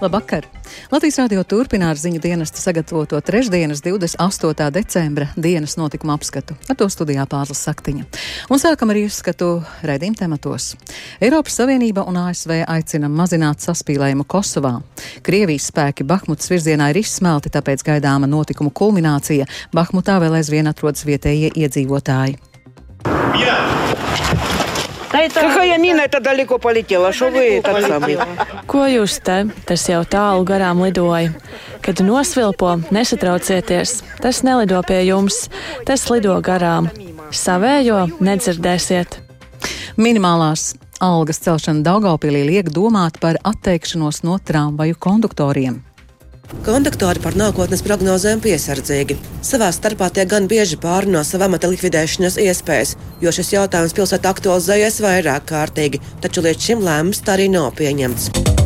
Labvakar! Latvijas radio turpina ar ziņu dienestu sagatavoto trešdienas 28. decembra dienas notikuma apskatu. Ar to studijā Pāzlas Saktiņa. Un sākam ar izskatu raidījuma tematos. Eiropas Savienība un ASV aicina mazināt saspīlējumu Kosovā. Krievijas spēki Bahmutas virzienā ir izsmelti, tāpēc gaidāma notikumu kulminācija. Bahmutā vēl aizvien atrodas vietējie iedzīvotāji. Mira! Какая мина это далеко полетела? Что вы так самый? Ko jūs te? Tas jau tālu garām lidoja. Kad nosvilpo, nesatraucieties. Tas nelido pie jums, tas lido garām. Savējo nedzirdēsiet. Minimālās algas celšana Daugaupīlī liek domāt par atteikšanos no tramvaju konduktoriem. Konduktori par nākotnes prognozēm piesardzīgi. Savā starpā tie gan bieži pārunā savu amata likvidēšanas iespējas, jo šis jautājums pilsētā aktualizējies vairāk kārtīgi, taču līdz šim lēmums tā arī nav pieņemts.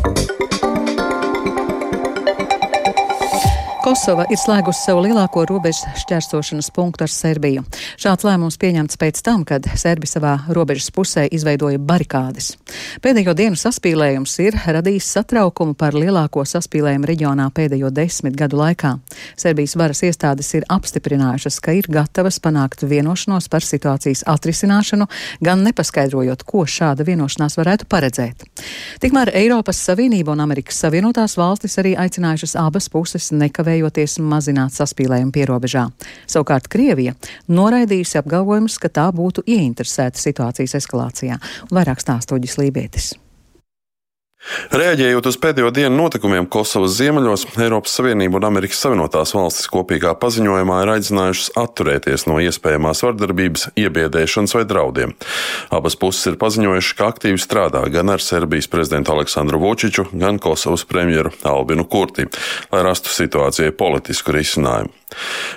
Kosova ir slēgusi savu lielāko robežu šķērsošanas punktu ar Serbiju. Šāds lēmums pieņemts pēc tam, kad Serbi savā robežas pusē izveidoja barikādes. Pēdējo dienu saspīlējums ir radījis satraukumu par lielāko saspīlējumu reģionā pēdējo desmit gadu laikā. Serbijas varas iestādes ir apstiprinājušas, ka ir gatavas panākt vienošanos par situācijas atrisināšanu, gan nepaskaidrojot, ko šāda vienošanās varētu paredzēt. Tikmēr Eiropas Savienība un Amerikas Savienotās valstis arī aicinājušas abas puses nekavēt nekavējoties mazināt saspīlējumu pierobežā. Savukārt Krievija noraidījusi apgalvojumus, ka tā būtu ieinteresēta situācijas eskalācijā. Vairāk stāstoģis Lībietis. Reaģējot uz pēdējo dienu notikumiem Kosovas ziemeļos, Eiropas Savienība un Amerikas Savienotās valstis kopīgā paziņojumā ir aicinājušas atturēties no iespējamās vardarbības, iebiedēšanas vai draudiem. Abas puses ir paziņojušas, ka aktīvi strādā gan ar Serbijas prezidentu Aleksandru Vučiču, gan Kosovas premjeru Albinu Kurti, lai rastu situācijai politisku risinājumu.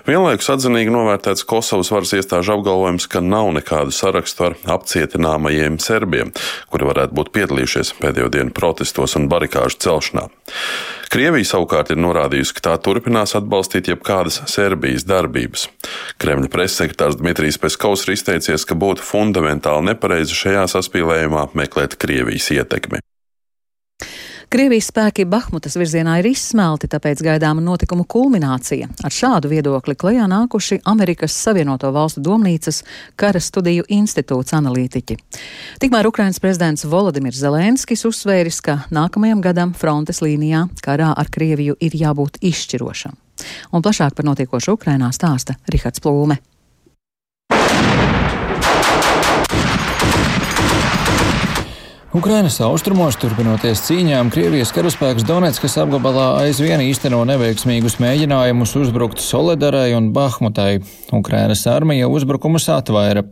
Vienlaikus atzinīgi novērtēts Kosovas varas iestāžu apgalvojums, ka nav nekādu sarakstu ar apcietināmajiem serbiem, kuri varētu būt piedalījušies pēdējo dienu protestos un barikāžu celšanā. Krievija savukārt ir norādījusi, ka tā turpinās atbalstīt jebkādas Serbijas darbības. Kremļa pressekretārs Dmitrijs Peskovs ir izteicies, ka būtu fundamentāli nepareizi šajā saspīlējumā meklēt Krievijas ietekmi. Krievijas spēki Bahmutas virzienā ir izsmelti, tāpēc gaidāma notikuma kulminācija. Ar šādu viedokli klajā nākuši Amerikas Savienoto Valstu domnīcas kara studiju institūts analītiķi. Tikmēr Ukrainas prezidents Volodimirs Zelenskis uzsvēris, ka nākamajam gadam frontes līnijā karā ar Krieviju ir jābūt izšķirošam. Un plašāk par notiekošo Ukrainā stāsta Rihards Plūme. Ukrainas austrumos turpinoties cīņām, Krievijas karaspēks Donetskas apgabalā aizvien īsteno neveiksmīgus mēģinājumus uzbrukt Soledarai un Bahmutai. Ukrainas armija uzbrukumus atvaira.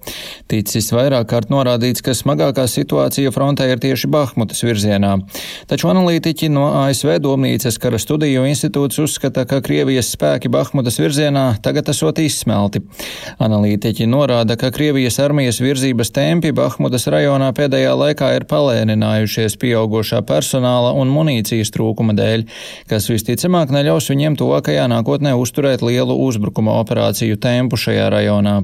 Ticis vairāk kārt norādīts, ka smagākā situācija frontē ir tieši Bahmutas virzienā. Taču analītiķi no ASV domnīcas kara studiju institūts uzskata, ka Krievijas spēki Bahmutas virzienā tagad esot izsmelti. Analītiķi norāda, ka Krievijas armijas virzības tempi Bahmutas rajonā pēdējā laikā ir palēnināti palēninājušies pieaugušā personāla un munīcijas trūkuma dēļ, kas visticamāk neļaus viņiem tuvākajā nākotnē uzturēt lielu uzbrukuma operāciju tempu šajā rajonā.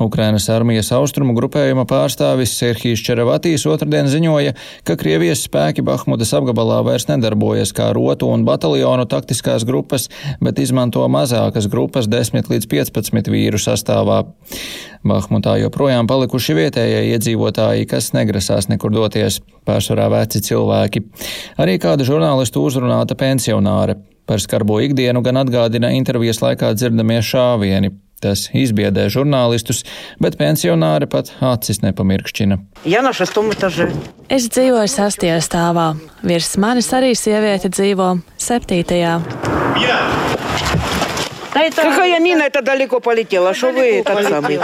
Ukrainas armijas austrumu grupējuma pārstāvis Serhijas Čeravatīs otrdien ziņoja, ka Krievijas spēki Bahmudas apgabalā vairs nedarbojas kā rotu un bataljonu taktiskās grupas, bet izmanto mazākas grupas 10 līdz 15 vīru sastāvā. Bahmutā joprojām palikuši vietējie iedzīvotāji, kas negrasās nekur doties, pārsvarā veci cilvēki. Arī kāda žurnālistu uzrunāta pensionāre. Par skarbo ikdienu gan atgādina intervijas laikā dzirdamie šāvieni. Tas izbiedē žurnālistus, bet pensionāri pat acis nepamirkšķina. Es dzīvoju sastajā stāvā. Virs manis arī sieviete dzīvo septītajā. Jā. Какая мина это далеко полетела? Что вы так самый?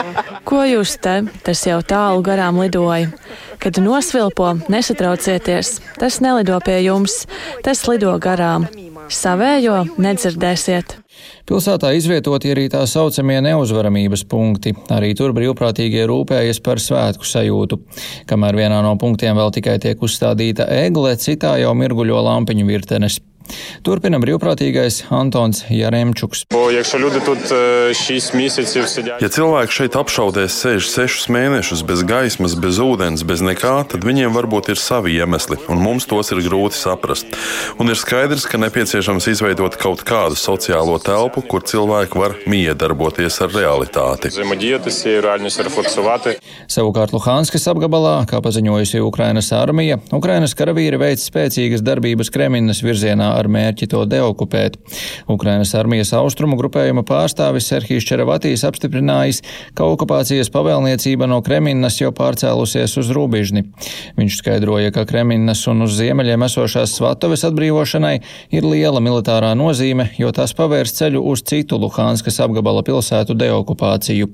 Ko jūs te? Tas jau tālu garām lidoja. Kad nosvilpo, nesatraucieties. Tas nelido pie jums, tas lido garām. Savējo nedzirdēsiet. Pilsētā izvietoti arī tā saucamie neuzvaramības punkti. Arī tur brīvprātīgie rūpējas par svētku sajūtu. Kamēr vienā no punktiem vēl tikai tiek uzstādīta egle, citā jau mirguļo lampiņu virtenes. Turpina brīvprātīgais Antons Jaremčuks. Ja cilvēki šeit apšaudēs sēž sešus mēnešus bez gaismas, bez ūdens, bez nekā, tad viņiem varbūt ir savi iemesli, un mums tos ir grūti saprast. Un ir skaidrs, ka nepieciešams izveidot kaut kādu sociālo telpu, kur cilvēki var miedarboties ar realitāti. Savukārt Luhanskas apgabalā, kā paziņojusi Ukrainas armija, Ukrainas karavīri veic spēcīgas darbības Kreminas virzienā ar mērķi to deokupēt. Ukrainas armijas austrumu grupējuma pārstāvis Serhijas Čeravatīs apstiprinājis, ka okupācijas pavēlniecība no Kreminas jau pārcēlusies uz Rūbižni. Viņš skaidroja, ka Kreminas un uz ziemeļiem esošās Svatoves atbrīvošanai ir liela militārā nozīme, jo tas pavērs ceļu uz citu Luhanskas apgabala pilsētu deokupāciju.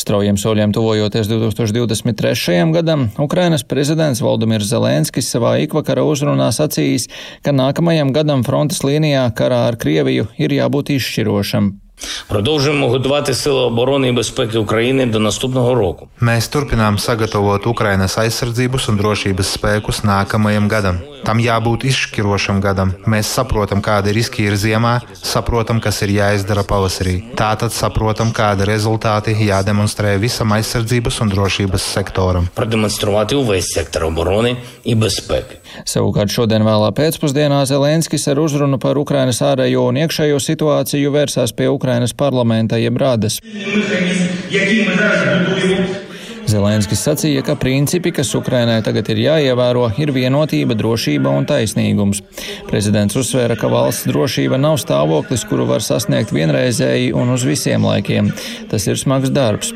Straujiem soļiem tuvojoties 2023. gadam, Ukrainas prezidents Valdemirs Zelenskis savā ikvakara uzrunā sacījis, ka nākamajam gadam frontes līnijā karā ar Krieviju ir jābūt izšķirošam. Продовжуємо готувати сили оборони і безпеки України до наступного року. Mēs turpinām sagatavot Ukrainas aizsardzības un drošības spēkus nākamajam gadam. Tam jābūt izšķirošam gadam. Mēs saprotam, kādi riski ir ziemā, saprotam, kas ir jāizdara pavasarī. Tātad saprotam, kādi rezultāti jādemonstrē visam aizsardzības un drošības sektoram. Продемонструвати увесь сектор оборони і безпеки. Savukārt šodien vēlā pēcpusdienā Zelenskis ar uzrunu par Ukrainas ārējo un iekšējo situāciju vērsās pie Ukrainas parlamenta jeb rādas. Zelenskis sacīja, ka principi, kas Ukrainai tagad ir jāievēro, ir vienotība, drošība un taisnīgums. Prezidents uzsvēra, ka valsts drošība nav stāvoklis, kuru var sasniegt vienreizēji un uz visiem laikiem. Tas ir smags darbs.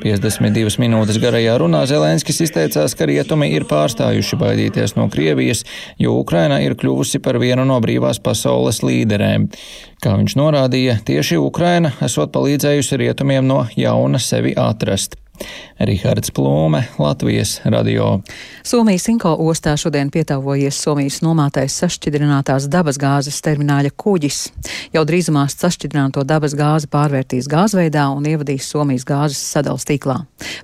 52 minūtes garajā runā Zelenskis izteicās, ka rietumi ir pārstājuši baidīties no Krievijas, jo Ukraina ir kļuvusi par vienu no brīvās pasaules līderēm. Kā viņš norādīja, tieši Ukraina esot palīdzējusi rietumiem no jauna sevi atrast. Rihards Plūme, Latvijas radio. Somijas Inko ostā šodien pietāvojies Somijas nomātais sašķidrinātās dabasgāzes termināļa kuģis. Jau drīzumā sašķidrināto dabasgāzi pārvērtīs gāzveidā un ievadīs Somijas gāzes sadals tīklā.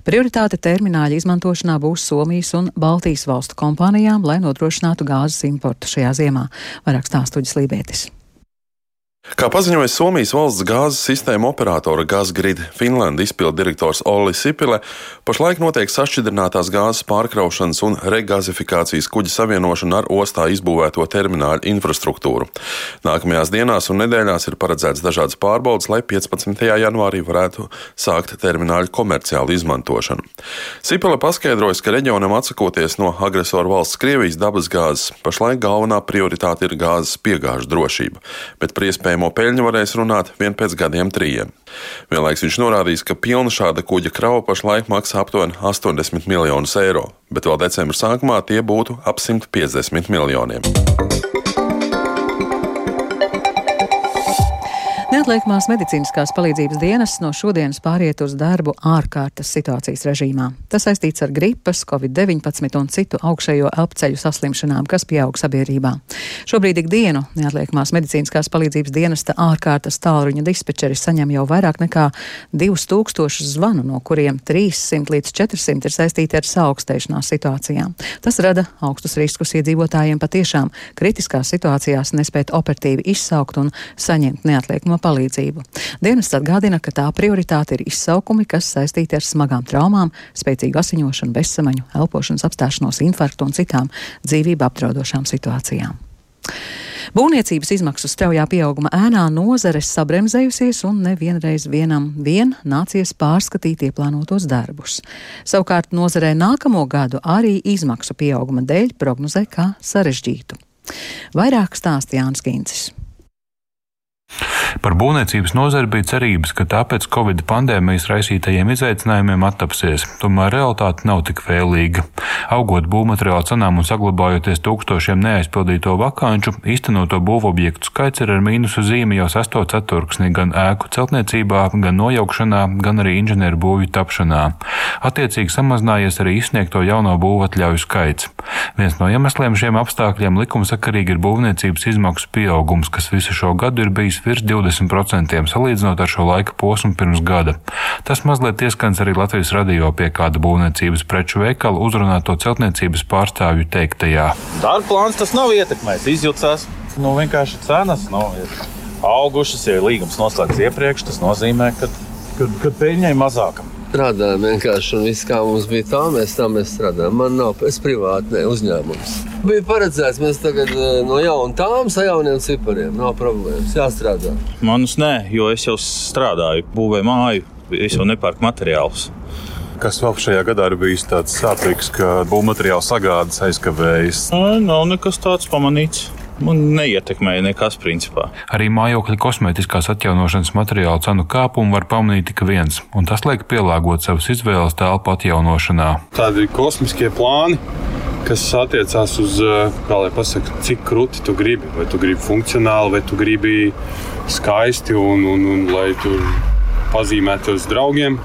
Prioritāte termināļa izmantošanā būs Somijas un Baltijas valstu kompānijām, lai nodrošinātu gāzes importu šajā ziemā. Vairāk stāstuģis Lībētis. Kā paziņoja Somijas valsts gāzes sistēma operatora Gazgrid Finland izpildu direktors Olli Sipile, pašlaik notiek sašķidrinātās gāzes pārkraušanas un regazifikācijas kuģa savienošana ar ostā izbūvēto termināļu infrastruktūru. Nākamajās dienās un nedēļās ir paredzēts dažādas pārbaudas, lai 15. janvārī varētu sākt termināļu komerciālu izmantošanu. Sipile paskaidrojas, ka reģionam atsakoties no agresoru valsts Krievijas dabasgāzes, pašlaik galvenā prioritāte ir gāzes piegāžu drošība, bet par iespējamo iespējamo peļņu varēs runāt vien pēc gadiem trījiem. Vienlaiks viņš norādījis, ka pilna šāda kuģa krava pašlaik maksā aptuveni 80 miljonus eiro, bet vēl decembra sākumā tie būtu ap 150 miljoniem. Neatliekamās medicīniskās palīdzības dienas no šodienas pāriet uz darbu ārkārtas situācijas režīmā. Tas saistīts ar gripas, covid-19 un citu augšējo elpceļu saslimšanām, kas pieaug sabiedrībā. Šobrīd ikdienu neatliekamās medicīniskās palīdzības dienesta ārkārtas tālruņa dispečeri saņem jau vairāk nekā 2000 zvanu, no kuriem 300 līdz 400 ir saistīti ar saaugstēšanās situācijām. Tas rada augstus riskus iedzīvotājiem patiešām kritiskās situācijās nespēt operatīvi izsaukt un saņemt neatliekamo palīdzību. Dienas atgādina, ka tā prioritāte ir izsaukumi, kas saistīti ar smagām traumām, spēcīgu asiņošanu, bezsamaņu, elpošanas apstāšanos, infarktu un citām dzīvību apdraudošām situācijām. Būvniecības izmaksu straujā pieauguma ēnā nozare sabremzējusies un nevienreiz vienam vien nācies pārskatīt ieplānotos darbus. Savukārt nozarē nākamo gadu arī izmaksu pieauguma dēļ prognozē kā sarežģītu. Vairāk stāsta Jānis Kīncis. Par būvniecības nozari bija cerības, ka tāpēc Covid pandēmijas raisītajiem izaicinājumiem attapsies, tomēr realitāte nav tik vēlīga. Augot būvmateriālu cenām un saglabājoties tūkstošiem neaizpildīto vakanču, īstenoto būvobjektu skaits ir ar mīnusu zīmi jau sesto ceturksni gan ēku celtniecībā, gan nojaukšanā, gan arī inženieru būvju tapšanā. Attiecīgi samazinājies arī izsniegto jauno būvatļauju skaits. Viens no iemesliem šiem apstākļiem likumsakarīgi ir būvniecības izmaksu pieaugums, kas visu šo gadu ir bijis virs 20% salīdzinot ar šo laika posmu pirms gada. Tas mazliet ieskans arī Latvijas radio pie kāda būvniecības preču veikala uzrunāto celtniecības pārstāvju teiktajā. Darba plāns tas nav ietekmējis, izjūtās nu, vienkārši cenas. Ir augušas, ja līgums noslēgts iepriekš, tas nozīmē, ka, ka, ka peļņai mazāka strādājam vienkārši. Un viss, kā mums bija tā, mēs tā mēs strādājam. Man nav, es privāti, ne uzņēmums. Bija paredzēts, mēs tagad eh, no jauna tām sa jauniem cipariem. Nav problēmas, jāstrādā. Manus nē, jo es jau strādāju, būvēju māju, es jau nepērku materiālus. Kas vēl šajā gadā ir bijis tāds sāpīgs, ka būvmateriāla sagādas aizkavējas? Nav nekas tāds pamanīts man neietekmēja nekas principā. Arī mājokļa kosmētiskās atjaunošanas materiālu cenu kāpumu var pamanīt tik viens, un tas liek pielāgot savas izvēles telpu atjaunošanā. Tādi kosmiskie plāni kas attiecās uz, kā lai pasakā, cik krūti tu gribi. Vai tu gribi funkcionāli, vai tu gribi skaisti un, un, un lai tu pazīmētu uz draugiem.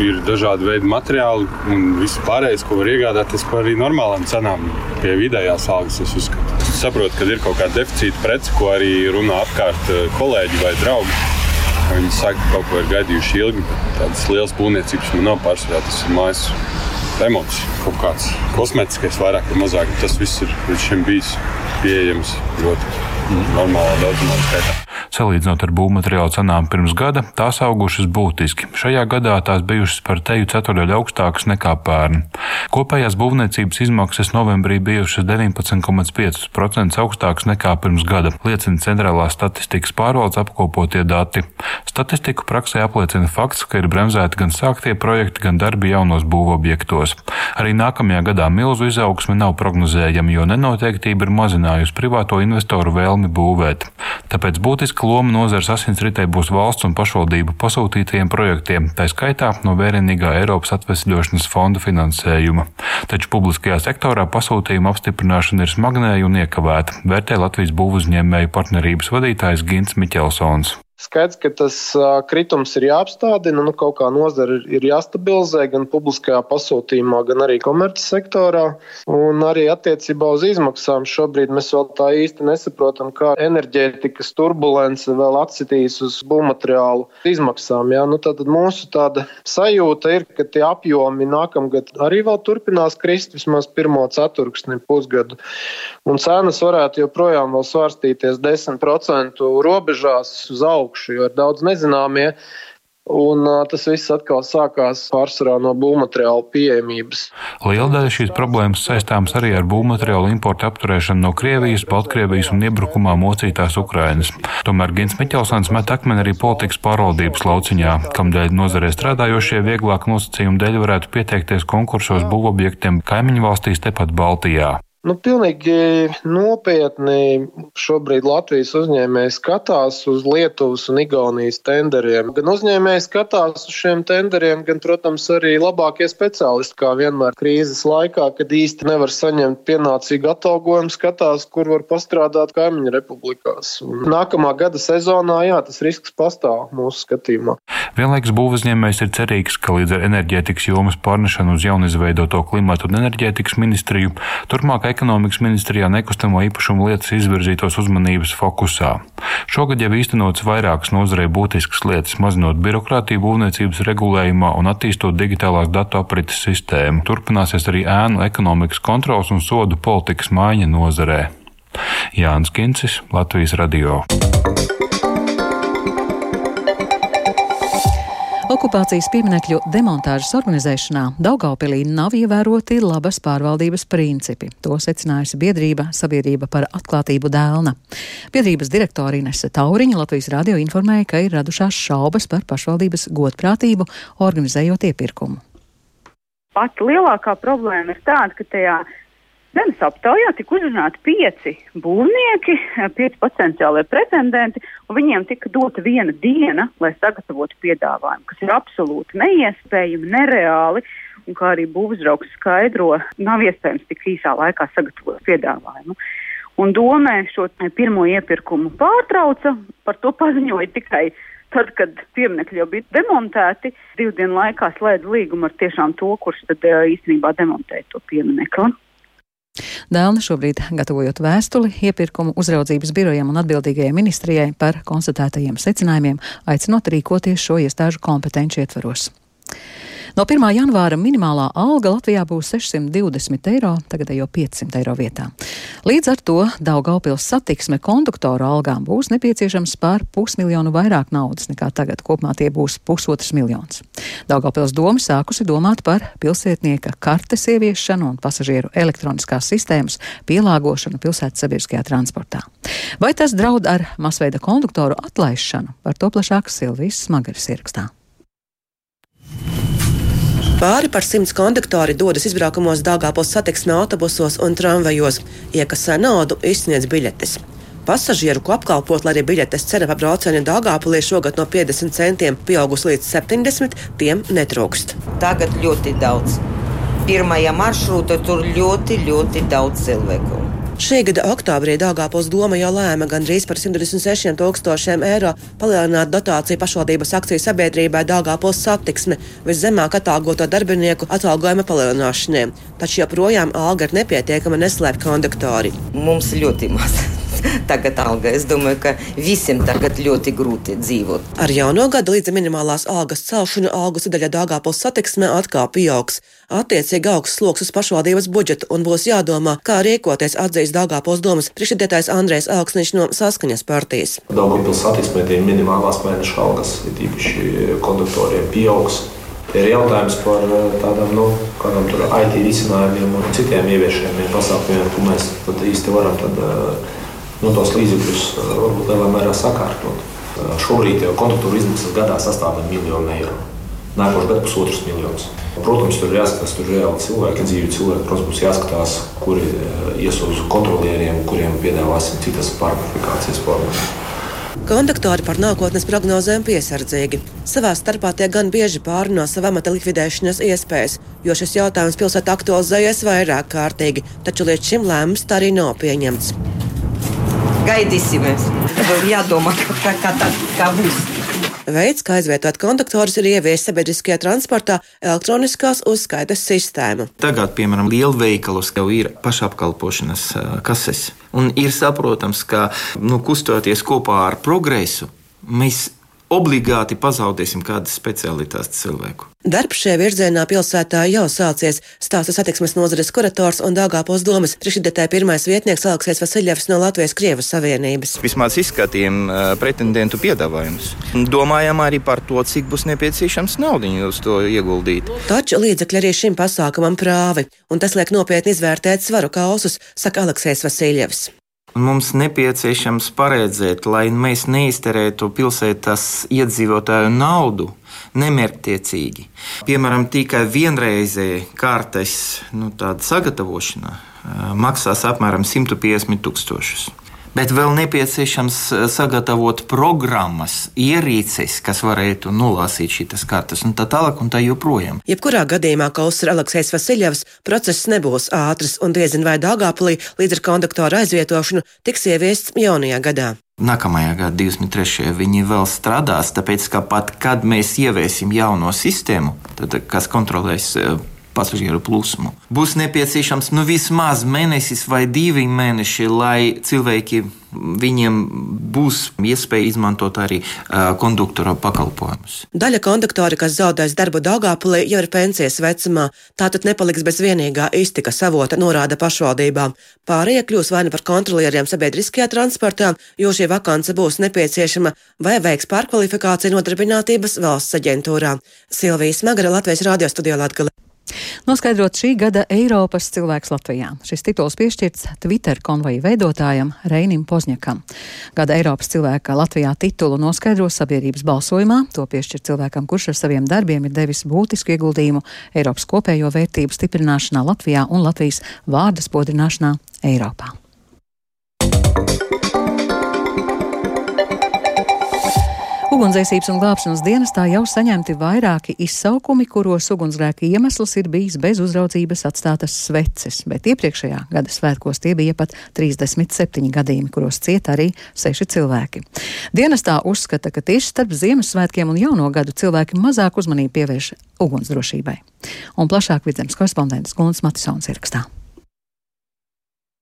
Ir dažādi veidi materiāli un viss pārējais, ko var iegādāties par arī normālām cenām, pie vidējās algas. Es uzskatu saprotu, ka ir kaut kāda deficīta prece, ko arī runā apkārt eh, kolēģi vai draugi. Viņi saka, ka kaut ko ir gaidījuši ilgi. Tādas lielas būvniecības man nav pārsvarā. Tas ir mājas remonts, kaut kāds kosmētiskais, vairāk vai mazāk. Tas viss ir līdz šim bijis pieejams ļoti normālā daudzumā skaitā. Salīdzinot ar būvmateriālu cenām pirms gada, tās augušas būtiski. Šajā gadā tās bijušas par teju ceturdaļu augstākas nekā pērn. Kopējās būvniecības izmaksas novembrī bijušas 19,5% augstākas nekā pirms gada, liecina centrālās statistikas pārvaldes apkopotie dati. Statistiku praksē apliecina fakts, ka ir bremzēti gan sāktie projekti, gan darbi jaunos būvobjektos. Arī nākamajā gadā milzu izaugsme nav prognozējama, jo nenoteiktība ir mazinājusi privāto investoru vēlmi būvēt. Tāpēc būtiska loma nozares asinsritē būs valsts un pašvaldību pasūtītajiem projektiem, tā skaitā no vērienīgā Eiropas atvesļošanas fonda finansējuma. Taču publiskajā sektorā pasūtījuma apstiprināšana ir smagnēja un iekavēta, vērtē Latvijas būvuzņēmēju partnerības vadītājs Gins Miķelsons. Skaidrs, ka tas kritums ir jāapstādina, nu, kaut kā nozara ir jāstabilizē gan publiskajā pasūtījumā, gan arī komerces sektorā. Un arī attiecībā uz izmaksām šobrīd mēs vēl tā īsti nesaprotam, kā enerģētikas turbulence vēl atsitīs uz būvmateriālu izmaksām. Jā. Nu, tad mūsu tāda sajūta ir, ka tie apjomi nākamgad arī vēl turpinās krist vismaz pirmo ceturksni pusgadu. Un cenas varētu joprojām vēl svārstīties 10% robežās uz augšu augšu, jo ir daudz nezināmie. Un tas viss atkal sākās pārsvarā no būvmateriāla pieejamības. Liela daļa šīs problēmas saistāms arī ar būvmateriālu importu apturēšanu no Krievijas, Baltkrievijas un iebrukumā mocītās Ukrainas. Tomēr Gins Miķelsons met akmeni arī politikas pārvaldības lauciņā, kam dēļ nozarē strādājošie vieglāk nosacījumu dēļ varētu pieteikties konkursos būvobjektiem kaimiņu valstīs tepat Baltijā. Nu, pilnīgi nopietni šobrīd Latvijas uzņēmēji skatās uz Lietuvas un Igaunijas tenderiem. Gan uzņēmēji skatās uz šiem tenderiem, gan, protams, arī labākie speciālisti, kā vienmēr krīzes laikā, kad īsti nevar saņemt pienācīgu atalgojumu, skatās, kur var pastrādāt kaimiņu republikās. Un nākamā gada sezonā, jā, tas risks pastāv mūsu skatījumā. Vienlaikus būvuzņēmējs ir cerīgs, ka līdz ar enerģētikas jomas pārnešanu uz jaunizveidoto klimatu un enerģētikas ministriju turpmāk ekonomikas ministrijā nekustamo īpašumu lietas izvirzītos uzmanības fokusā. Šogad jau īstenots vairākas nozarei būtiskas lietas, mazinot birokrātiju būvniecības regulējumā un attīstot digitālās datu aprites sistēmu. Turpināsies arī ēnu ekonomikas kontrols un sodu politikas maiņa nozarē. Jānis Kincis, Latvijas Radio. Okupācijas pieminekļu demontāžas organizēšanā Daugaupilī nav ievēroti labas pārvaldības principi. To secinājusi biedrība Sabiedrība par atklātību dēlna. Biedrības direktori Inese Tauriņa Latvijas radio informēja, ka ir radušās šaubas par pašvaldības godprātību organizējot iepirkumu. Pati lielākā problēma ir tāda, ka tajā Zemes aptaujā tika uzrunāti pieci būvnieki, pieci potenciālie pretendenti, un viņiem tika dota viena diena, lai sagatavotu piedāvājumu, kas ir absolūti neiespējami, nereāli, un kā arī būvzrauks skaidro, nav iespējams tik īsā laikā sagatavot piedāvājumu. Un domē šo pirmo iepirkumu pārtrauca, par to paziņoja tikai tad, kad pieminekļi jau bija demontēti, divu dienu laikā slēdz līgumu ar tiešām to, kurš tad īstenībā demontēja to pieminekli. Dēlne šobrīd gatavojot vēstuli iepirkumu uzraudzības birojiem un atbildīgajai ministrijai par konstatētajiem secinājumiem, aicinot rīkoties šo iestāžu kompetenci ietvaros. No 1. janvāra minimālā alga Latvijā būs 620 eiro, tagadējo 500 eiro vietā. Līdz ar to Daugaupils satiksme konduktoru algām būs nepieciešams pār pusmiljonu vairāk naudas nekā tagad. Kopumā tie būs pusotrs miljons. Daugaupils doma sākusi domāt par pilsētnieka kartes ieviešanu un pasažieru elektroniskās sistēmas pielāgošanu pilsētas sabiedriskajā transportā. Vai tas draud ar masveida konduktoru atlaišanu? Par to plašāk Silvijas Smagaras ierakstā. Pāri par simts konduktori dodas izbraukumos Dāngāpils satiksmē autobusos un tramvajos, iekasē naudu, izsniedz biļetes. Pasažieru, ko apkalpot, lai arī biļetes cena par braucienu Dāngāpilī šogad no 50 centiem pieaugusi līdz 70, tiem netrūkst. Tagad ļoti daudz. Pirmajā maršrūtā tur ļoti, ļoti daudz cilvēku. Šī gada oktobrī Dāngāpils doma jau lēma gandrīz par 126 tūkstošiem eiro palielināt dotāciju pašvaldības akciju sabiedrībai Dāngāpils satiksme viszemāk atalgoto darbinieku atalgojuma palielināšanai. Taču joprojām alga ir nepietiekama neslēp konduktori. Mums ļoti maz. tagad alga. Es domāju, ka visiem tagad ļoti grūti dzīvot. Ar jauno gadu līdz minimālās algas celšanu algu sadaļa Dāngāpils satiksmē atkal pieaugs. Attiecīgi augsts sloks uz pašvaldības budžetu un būs jādomā, kā rīkoties atzīst Dāngāpils domas priekšsēdētājs Andrēs Augsniņš no Saskaņas partijas. Dāngāpils satiksmē tie minimālās mēneša algas, ir īpaši konduktoriem, pieaugs. Ir jautājums par tādām nu, kādām IT risinājumiem un citiem ieviešamiem pasākumiem, ko mēs īsti varam tad, nu, tos līdzekļus varbūt lielā mērā sakārtot. Šobrīd jau kontraktūra izmaksas gadā sastāv miljonu eiro. Nākošais gads pusotrs miljonus. Protams, tur ir jāskatās, tur ir reāli cilvēki, dzīvi cilvēki. Protams, mums jāskatās, kuri ies uz kontrolieriem, kuriem piedāvāsim citas pārkvalifikācijas formas. Konduktori par nākotnes prognozēm piesardzīgi. Savā starpā tie gan bieži pārunā savu amata likvidēšanas iespējas, jo šis jautājums pilsētā aktualizējies vairāk kārtīgi, taču līdz šim lēmums tā arī nav pieņemts. Gaidīsim, jādomā, kā, kā, kā, kā būs. Veids, kā aizvietot konduktorus, ir ieviest sabiedriskajā transportā elektroniskās uzskaitas sistēmu. Tagad, piemēram, lielveikalos jau ir pašapkalpošanas kases. Un ir saprotams, ka nu, kustoties kopā ar progresu, mēs obligāti pazaudēsim kādas specialitātes cilvēku. Darbs šajā virzienā pilsētā jau sācies, stāsta satiksmes nozares kurators un Dāngāpos domas priekšredētāja pirmais vietnieks Aleksis Vasiljevs no Latvijas Krievas Savienības. Vismaz izskatījām pretendentu piedāvājumus. Domājām arī par to, cik būs nepieciešams naudiņu uz to ieguldīt. Taču līdzekļi arī šim pasākumam prāvi, un tas liek nopietni izvērtēt svaru kausus, saka Aleksis Vasiljevs. Mums nepieciešams paredzēt, lai mēs neizterētu pilsētas iedzīvotāju naudu nemērķtiecīgi. Piemēram, tikai vienreizēji kārtas nu, sagatavošana maksās apmēram 150 tūkstošus bet vēl nepieciešams sagatavot programmas, ierīces, kas varētu nolasīt šīs kartes, un tā tālāk, un tā joprojām. Jebkurā gadījumā, kā uzsver Aleksis Vasiljevs, process nebūs ātrs, un diezin vai Dāngāpulī līdz ar konduktoru aizvietošanu tiks ieviests jaunajā gadā. Nākamajā gadā, 23. viņi vēl strādās, tāpēc ka pat kad mēs ieviesim jauno sistēmu, tad, kas kontrolēs pasažieru plūsmu. Būs nepieciešams nu, vismaz mēnesis vai divi mēneši, lai cilvēki viņiem būs iespēja izmantot arī uh, konduktora pakalpojumus. Daļa konduktori, kas zaudēs darbu Dāngāpulī, jau ir pensijas vecumā. Tātad nepaliks bez vienīgā iztikas avota, norāda pašvaldībām. Pārējie kļūs vai nu par kontrolieriem sabiedriskajā transportā, jo šī vakance būs nepieciešama, vai veiks pārkvalifikāciju nodarbinātības valsts aģentūrā. Silvijas Magara Latvijas radio studijā Latgale. Noskaidrot šī gada Eiropas cilvēks Latvijā. Šis tituls piešķirts Twitter konvoja veidotājam Reinim Pozņakam. Gada Eiropas cilvēka Latvijā titulu noskaidro sabiedrības balsojumā. To piešķir cilvēkam, kurš ar saviem darbiem ir devis būtisku ieguldījumu Eiropas kopējo vērtību stiprināšanā Latvijā un Latvijas vārdas podrināšanā Eiropā. Ugunsdzēsības un glābšanas dienestā jau saņemti vairāki izsaukumi, kuros ugunsgrēka iemesls ir bijis bez uzraudzības atstātas sveces, bet iepriekšējā gada svētkos tie bija pat 37 gadījumi, kuros cieta arī seši cilvēki. Dienestā uzskata, ka tieši starp Ziemassvētkiem un Jauno gadu cilvēki mazāk uzmanību pievērš ugunsdrošībai. Un plašāk vidzemes korespondents Gunts Matisons ierakstā.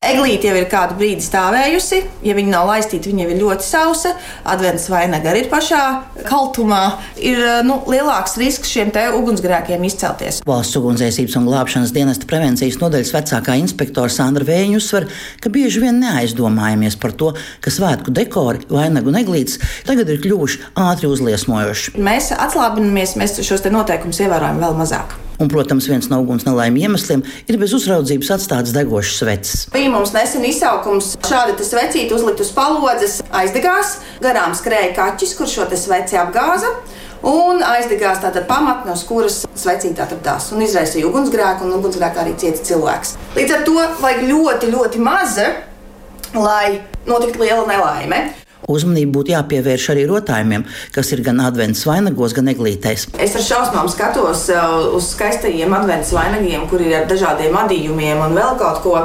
Eglīte jau ir kādu brīdi stāvējusi. Ja viņa nav laistīta, viņa ir ļoti sausa. Advents vainaga arī ir pašā kaltumā. Ir nu, lielāks risks šiem ugunsgrēkiem izcelties. Valsts ugunsdzēsības un glābšanas dienesta prevencijas nodaļas vecākā inspektora Sandra Vēņa uzsver, ka bieži vien neaizdomājamies par to, ka svētku dekori, vainagu un eglītes tagad ir kļuvuši ātri uzliesmojoši. Mēs atslābinamies, mēs šos noteikumus ievērojam vēl mazāk. Un, protams, viens no uguns nelaimju iemesliem ir bez uzraudzības atstāts degošs svecis. Bija mums nesen izsaukums šādi svecīti uzlikt uz palodzes, aizdegās, garām skrēja kaķis, kurš šo sveci apgāza. Un aizdegās tāda pamatne, uz kuras svecīta atradās un izraisīja ugunsgrēku, un ugunsgrēkā arī cieta cilvēks. Līdz ar to vajag ļoti, ļoti maza, lai notiktu liela nelaime. Uzmanību būtu jāpievērš arī rotājumiem, kas ir gan adventas vainagos, gan eglītēs. Es ar šausmām skatos uh, uz skaistajiem adventas vainagiem, kur ir ar dažādiem adījumiem un vēl kaut ko.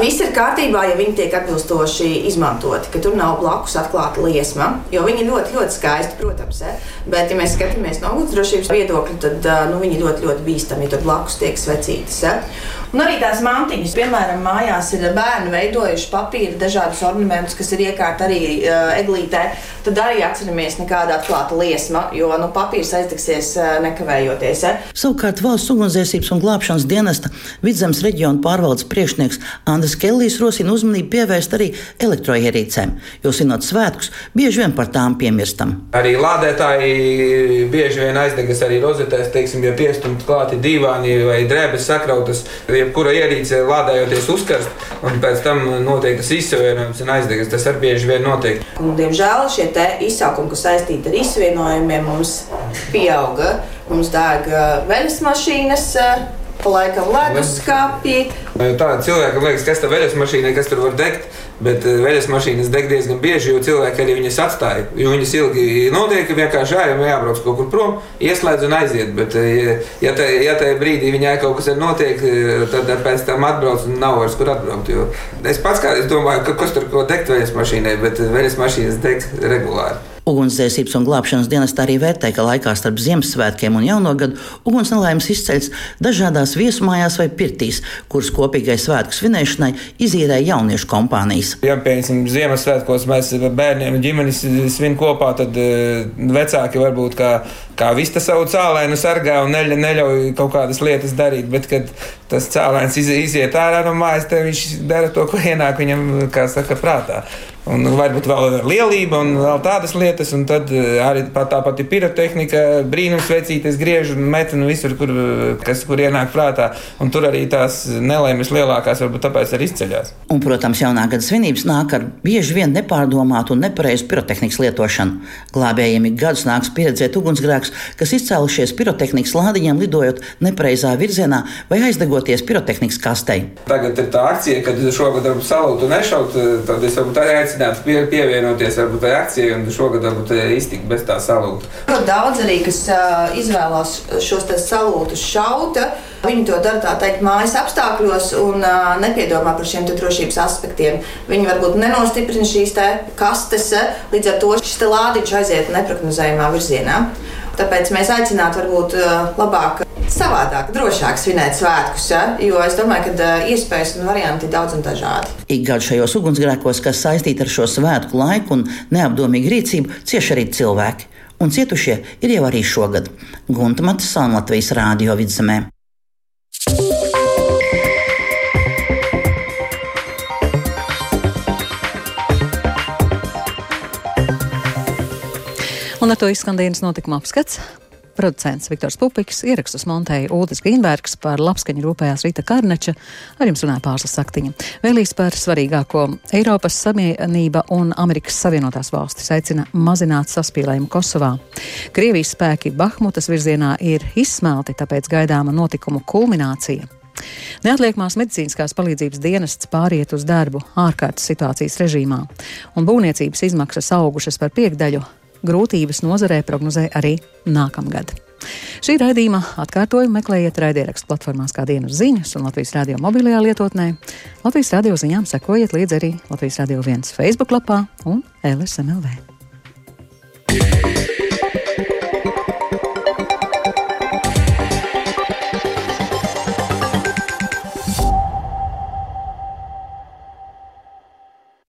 Viss ir kārtībā, ja viņi tiek atbilstoši izmantoti, ka tur nav blakus atklāta liesma. Jo viņi ļoti, ļoti skaisti, protams. Ja? Bet, ja mēs skatāmies no ugunsdrošības viedokļa, tad uh, nu, viņi ļoti, ļoti bīstami, ja tur blakus tiek svecītas. Ja? Un arī tās mantiņas, piemēram, mājās ir bērni veidojuši papīra dažādus ornamentus, kas ir iekārti arī uh, eglītē. Tad arī atceramies nekāda atklāta liesma, jo nu, papīrs aizdegsies nekavējoties. Ja? Savukārt valsts ugunsdzēsības un glābšanas dienesta vidzemes reģiona pārvaldes priekšnieks Andris Kellijs rosina uzmanību pievērst arī elektroierīcēm, jo sinot svētkus bieži vien par tām piemirstam. Arī lādētāji bieži vien aizdegas arī rozetēs, teiksim, ja piestumt klāti divāni vai drēbes sakrautas jebkura ierīce lādējoties uzkarst, un pēc tam notiek tas izsavienojums un aizdegas. Tas arī bieži vien notiek. Un, diemžēl šie izsaukumi, kas saistīti ar izsavienojumiem, mums pieauga. Mums deg veļas mašīnas, pa laikam leduskapī. Tāda cilvēkam liekas, kas tā veļas mašīnai, kas tur var degt. Bet eh, veļas mašīnas deg diezgan bieži, jo cilvēki arī viņas atstāja. Jo viņas ilgi notiek, vienkārši ejam, jābrauc kaut kur prom, ieslēdz un aiziet. Bet, eh, ja tajā ja tā brīdī viņai kaut kas ir notiek, eh, tad pēc tam atbrauc un nav vairs kur atbraukt. Jo es pats kā es domāju, ka kas tur ko degt veļas mašīnai, bet veļas mašīnas deg regulāri. Ugunsdzēsības un glābšanas dienestā arī vērtē, ka laikā starp Ziemassvētkiem un Jauno gadu uguns nelaimes izceļas dažādās viesmājās vai pirtīs, kuras kopīgai svētku svinēšanai izīrēja jauniešu kompānijas. Ja, piemēram, Ziemassvētkos mēs bērniem un ģimenes svin kopā, tad uh, vecāki varbūt kā, kā vista savu cēlēnu sargā un neļa, neļauj kaut kādas lietas darīt, bet kad tas cēlēns iz, iziet ārā no mājas, tad viņš dara to, ko ienāk viņam, kā saka, prātā. Un varbūt vēl lielība un vēl tādas lietas, un tad eh, arī tā pati pirotehnika, brīnums vecīties, griež un met un visur, kur, kas kur ienāk prātā. Un tur arī tās nelaimes lielākās varbūt tāpēc arī izceļas. Un, protams, jaunā gada svinības nāk ar bieži vien nepārdomātu un nepareizu pirotehnikas lietošanu. Glābējiem ik gadus nāks pieredzēt ugunsgrēkus, kas izcēlušies pirotehnikas lādiņiem, lidojot nepareizā virzienā vai aizdegoties pirotehnikas kastei. Tagad ir tā akcija, kad šogad varbūt salūtu nešaut, tad es varbūt arī aicinātu pie, pievienoties varbūt tai akcijai un šogad varbūt iztikt bez tā salūta. Daudz arī, kas uh, izvēlās šos salūtus šauta, viņi to dara tā teikt mājas apstākļos un uh, nepiedomā par šiem drošības aspektiem. Viņi varbūt nenostiprina šīs kastes, līdz ar to šis lādiņš aiziet neprognozējumā virzienā. Tāpēc mēs aicinātu varbūt labāk savādāk, drošāk svinēt svētkus, ja? jo es domāju, ka iespējas un varianti ir daudz un dažādi. Ik gadu šajos ugunsgrēkos, kas saistīti ar šo svētku laiku un neapdomīgu rīcību, cieši arī cilvēki. Un cietušie ir jau arī šogad. Gunta Matisona Latvijas Rādio vidzemē. Un ar to izskan dienas notikuma apskats. Producents Viktors Pupiks, ierakstus montēja Ūdens Grīnbergs, par labskaņu rūpējās Rīta Karneča, ar jums runāja Pārslas Saktiņa. Vēlīs par svarīgāko Eiropas Savienība un Amerikas Savienotās valstis aicina mazināt saspīlējumu Kosovā. Krievijas spēki Bahmutas virzienā ir izsmelti, tāpēc gaidāma notikumu kulminācija. Neatliekamās medicīniskās palīdzības dienests pāriet uz darbu ārkārtas situācijas režīmā, un būvniecības izmaksas augušas par piekdaļu grūtības nozarē prognozē arī nākamgad. Šī raidījuma atkārtojumu meklējiet raidierakstu platformās kā dienas ziņas un Latvijas radio mobilajā lietotnē. Latvijas radio ziņām sekojiet līdzi arī Latvijas radio viens Facebook lapā un LSMLV. Yeah.